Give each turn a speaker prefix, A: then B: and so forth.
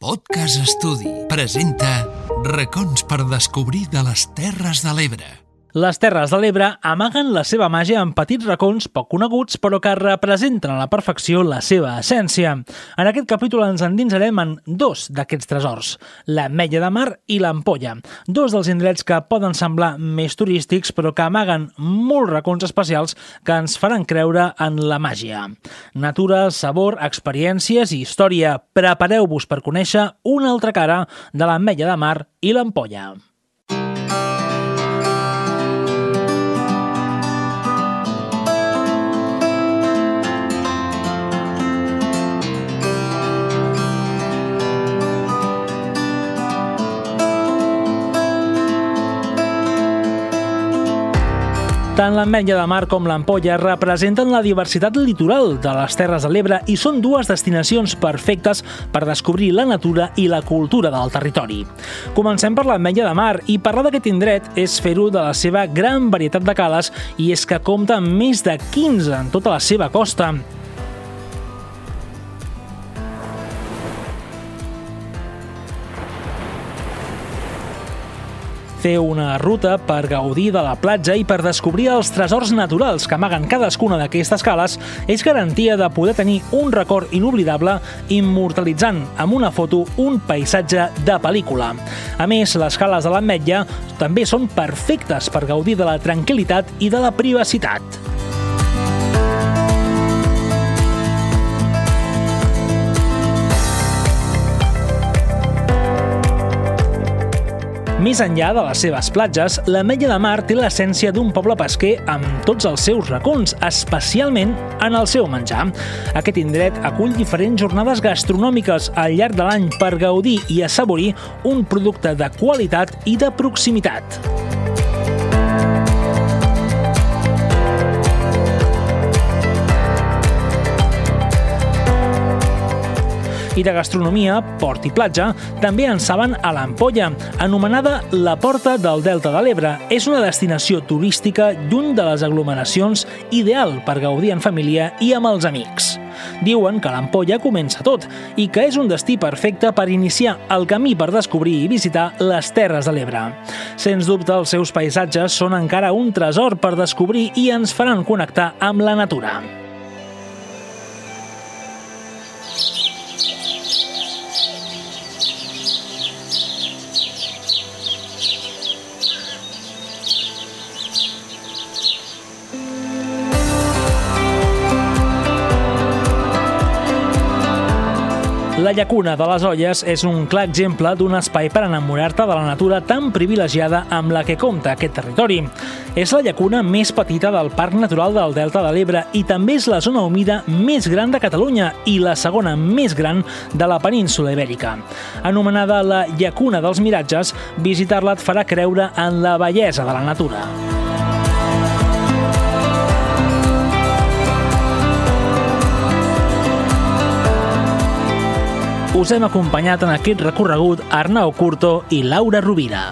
A: Podcast Estudi presenta Racons per descobrir de les Terres de l'Ebre.
B: Les Terres de l'Ebre amaguen la seva màgia en petits racons poc coneguts però que representen a la perfecció la seva essència. En aquest capítol ens endinsarem en dos d'aquests tresors, la Mella de Mar i l'Ampolla, dos dels indrets que poden semblar més turístics però que amaguen molts racons especials que ens faran creure en la màgia. Natura, sabor, experiències i història. Prepareu-vos per conèixer una altra cara de la Mella de Mar i l'Ampolla. Tant l'Ametlla de Mar com l'Ampolla representen la diversitat litoral de les Terres de l'Ebre i són dues destinacions perfectes per descobrir la natura i la cultura del territori. Comencem per l'Ametlla de Mar i parlar d'aquest indret és fer-ho de la seva gran varietat de cales i és que compta amb més de 15 en tota la seva costa. Fer una ruta per gaudir de la platja i per descobrir els tresors naturals que amaguen cadascuna d'aquestes cales és garantia de poder tenir un record inoblidable immortalitzant amb una foto un paisatge de pel·lícula. A més, les cales de l'Ametlla també són perfectes per gaudir de la tranquil·litat i de la privacitat. Més enllà de les seves platges, la Mella de Mar té l'essència d'un poble pesquer amb tots els seus racons, especialment en el seu menjar. Aquest indret acull diferents jornades gastronòmiques al llarg de l'any per gaudir i assaborir un producte de qualitat i de proximitat. I de gastronomia, port i platja, també en saben a l'Ampolla, anomenada la Porta del Delta de l'Ebre. És una destinació turística lluny de les aglomeracions ideal per gaudir en família i amb els amics. Diuen que l'Ampolla comença tot i que és un destí perfecte per iniciar el camí per descobrir i visitar les Terres de l'Ebre. Sens dubte, els seus paisatges són encara un tresor per descobrir i ens faran connectar amb la natura. La llacuna de les Olles és un clar exemple d'un espai per enamorar-te de la natura tan privilegiada amb la que compta aquest territori. És la llacuna més petita del Parc Natural del Delta de l'Ebre i també és la zona humida més gran de Catalunya i la segona més gran de la península ibèrica. Anomenada la llacuna dels miratges, visitar-la et farà creure en la bellesa de la natura. Us hem acompanyat en aquest recorregut Arnau Curto i Laura Rovira.